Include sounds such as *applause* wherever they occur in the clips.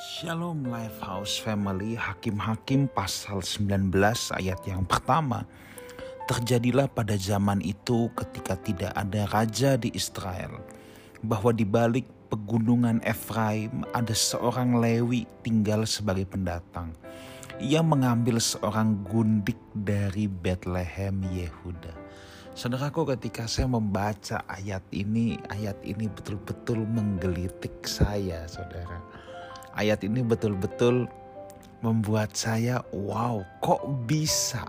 Shalom Lifehouse Family Hakim-Hakim pasal 19 ayat yang pertama. Terjadilah pada zaman itu ketika tidak ada raja di Israel Bahwa di balik pegunungan Efraim ada seorang Lewi tinggal sebagai pendatang. Ia mengambil seorang gundik dari Bethlehem Yehuda. Saudaraku ketika saya membaca ayat ini, ayat ini betul-betul menggelitik saya saudara ayat ini betul-betul membuat saya wow kok bisa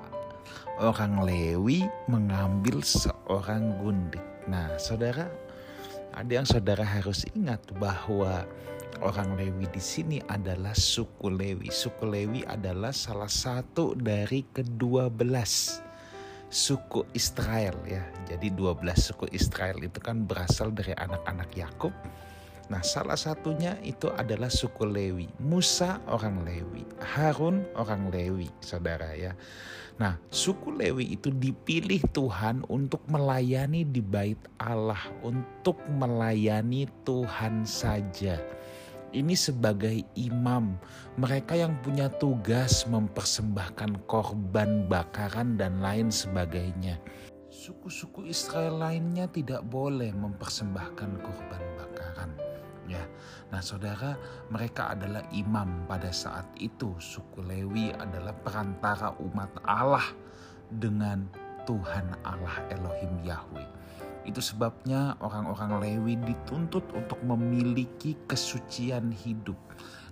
orang Lewi mengambil seorang gundik. Nah saudara ada yang saudara harus ingat bahwa orang Lewi di sini adalah suku Lewi. Suku Lewi adalah salah satu dari kedua belas suku Israel ya. Jadi 12 suku Israel itu kan berasal dari anak-anak Yakub Nah, salah satunya itu adalah suku Lewi. Musa orang Lewi, Harun orang Lewi, saudara ya. Nah, suku Lewi itu dipilih Tuhan untuk melayani di bait Allah, untuk melayani Tuhan saja. Ini sebagai imam, mereka yang punya tugas mempersembahkan korban bakaran dan lain sebagainya. Suku-suku Israel lainnya tidak boleh mempersembahkan korban bakaran ya. Nah, saudara, mereka adalah imam pada saat itu. Suku Lewi adalah perantara umat Allah dengan Tuhan Allah Elohim Yahweh. Itu sebabnya orang-orang Lewi dituntut untuk memiliki kesucian hidup,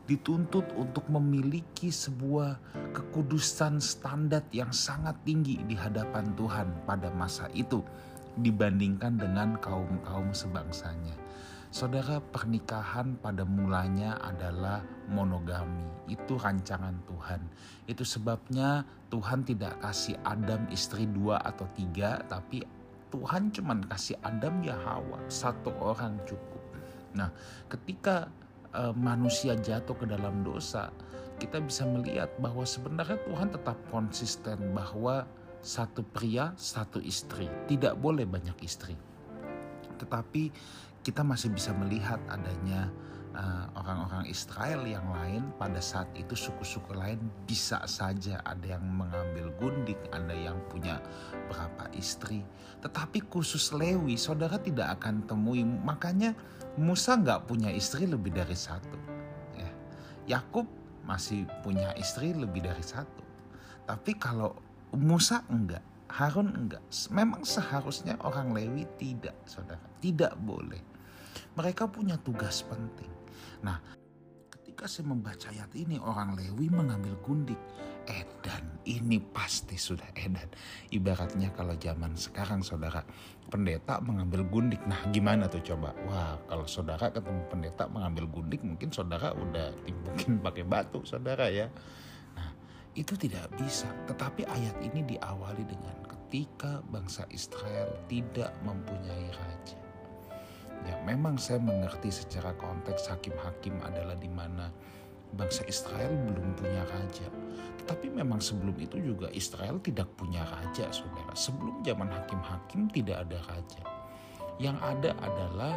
dituntut untuk memiliki sebuah kekudusan standar yang sangat tinggi di hadapan Tuhan pada masa itu dibandingkan dengan kaum-kaum sebangsanya. Saudara, pernikahan pada mulanya adalah monogami. Itu rancangan Tuhan. Itu sebabnya Tuhan tidak kasih Adam istri dua atau tiga, tapi Tuhan cuma kasih Adam ya Hawa, satu orang cukup. Nah, ketika uh, manusia jatuh ke dalam dosa, kita bisa melihat bahwa sebenarnya Tuhan tetap konsisten bahwa satu pria, satu istri, tidak boleh banyak istri. Tetapi kita masih bisa melihat adanya eh, orang-orang Israel yang lain pada saat itu suku-suku lain bisa saja ada yang mengambil gundik, ada yang punya berapa istri. Tetapi khusus Lewi, saudara tidak akan temui. Makanya Musa nggak punya istri lebih dari satu. Ya. Yakub masih punya istri lebih dari satu. Tapi kalau Musa enggak, Harun enggak. Memang seharusnya orang Lewi tidak, saudara. Tidak boleh. Mereka punya tugas penting. Nah, ketika saya membaca ayat ini, orang Lewi mengambil gundik. Edan, ini pasti sudah edan. Ibaratnya kalau zaman sekarang saudara, pendeta mengambil gundik. Nah gimana tuh coba? Wah kalau saudara ketemu pendeta mengambil gundik, mungkin saudara udah timbukin *laughs* pakai batu saudara ya itu tidak bisa. Tetapi ayat ini diawali dengan ketika bangsa Israel tidak mempunyai raja. Ya, memang saya mengerti secara konteks hakim-hakim adalah di mana bangsa Israel belum punya raja. Tetapi memang sebelum itu juga Israel tidak punya raja, saudara. Sebelum zaman hakim-hakim tidak ada raja. Yang ada adalah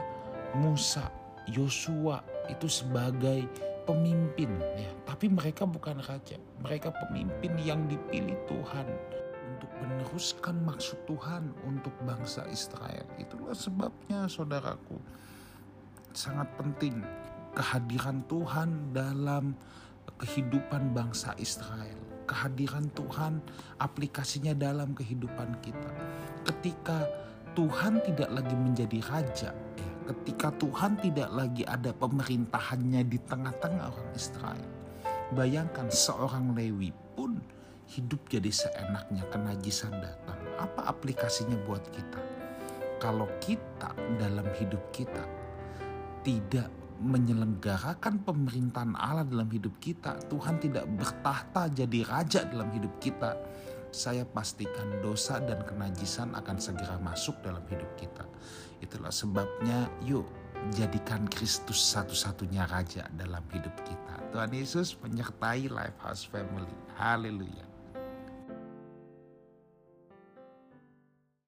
Musa, Yosua itu sebagai pemimpin ya, tapi mereka bukan raja. Mereka pemimpin yang dipilih Tuhan untuk meneruskan maksud Tuhan untuk bangsa Israel. Itulah sebabnya saudaraku sangat penting kehadiran Tuhan dalam kehidupan bangsa Israel. Kehadiran Tuhan aplikasinya dalam kehidupan kita. Ketika Tuhan tidak lagi menjadi raja, ya, ketika Tuhan tidak lagi ada pemerintahannya di tengah-tengah orang Israel. Bayangkan seorang Lewi pun hidup jadi seenaknya kenajisan datang. Apa aplikasinya buat kita? Kalau kita dalam hidup kita tidak menyelenggarakan pemerintahan Allah dalam hidup kita, Tuhan tidak bertahta jadi raja dalam hidup kita, saya pastikan dosa dan kenajisan akan segera masuk dalam hidup kita. Itulah sebabnya yuk jadikan Kristus satu-satunya raja dalam hidup kita. Tuhan Yesus menyertai Lifehouse Family. Haleluya.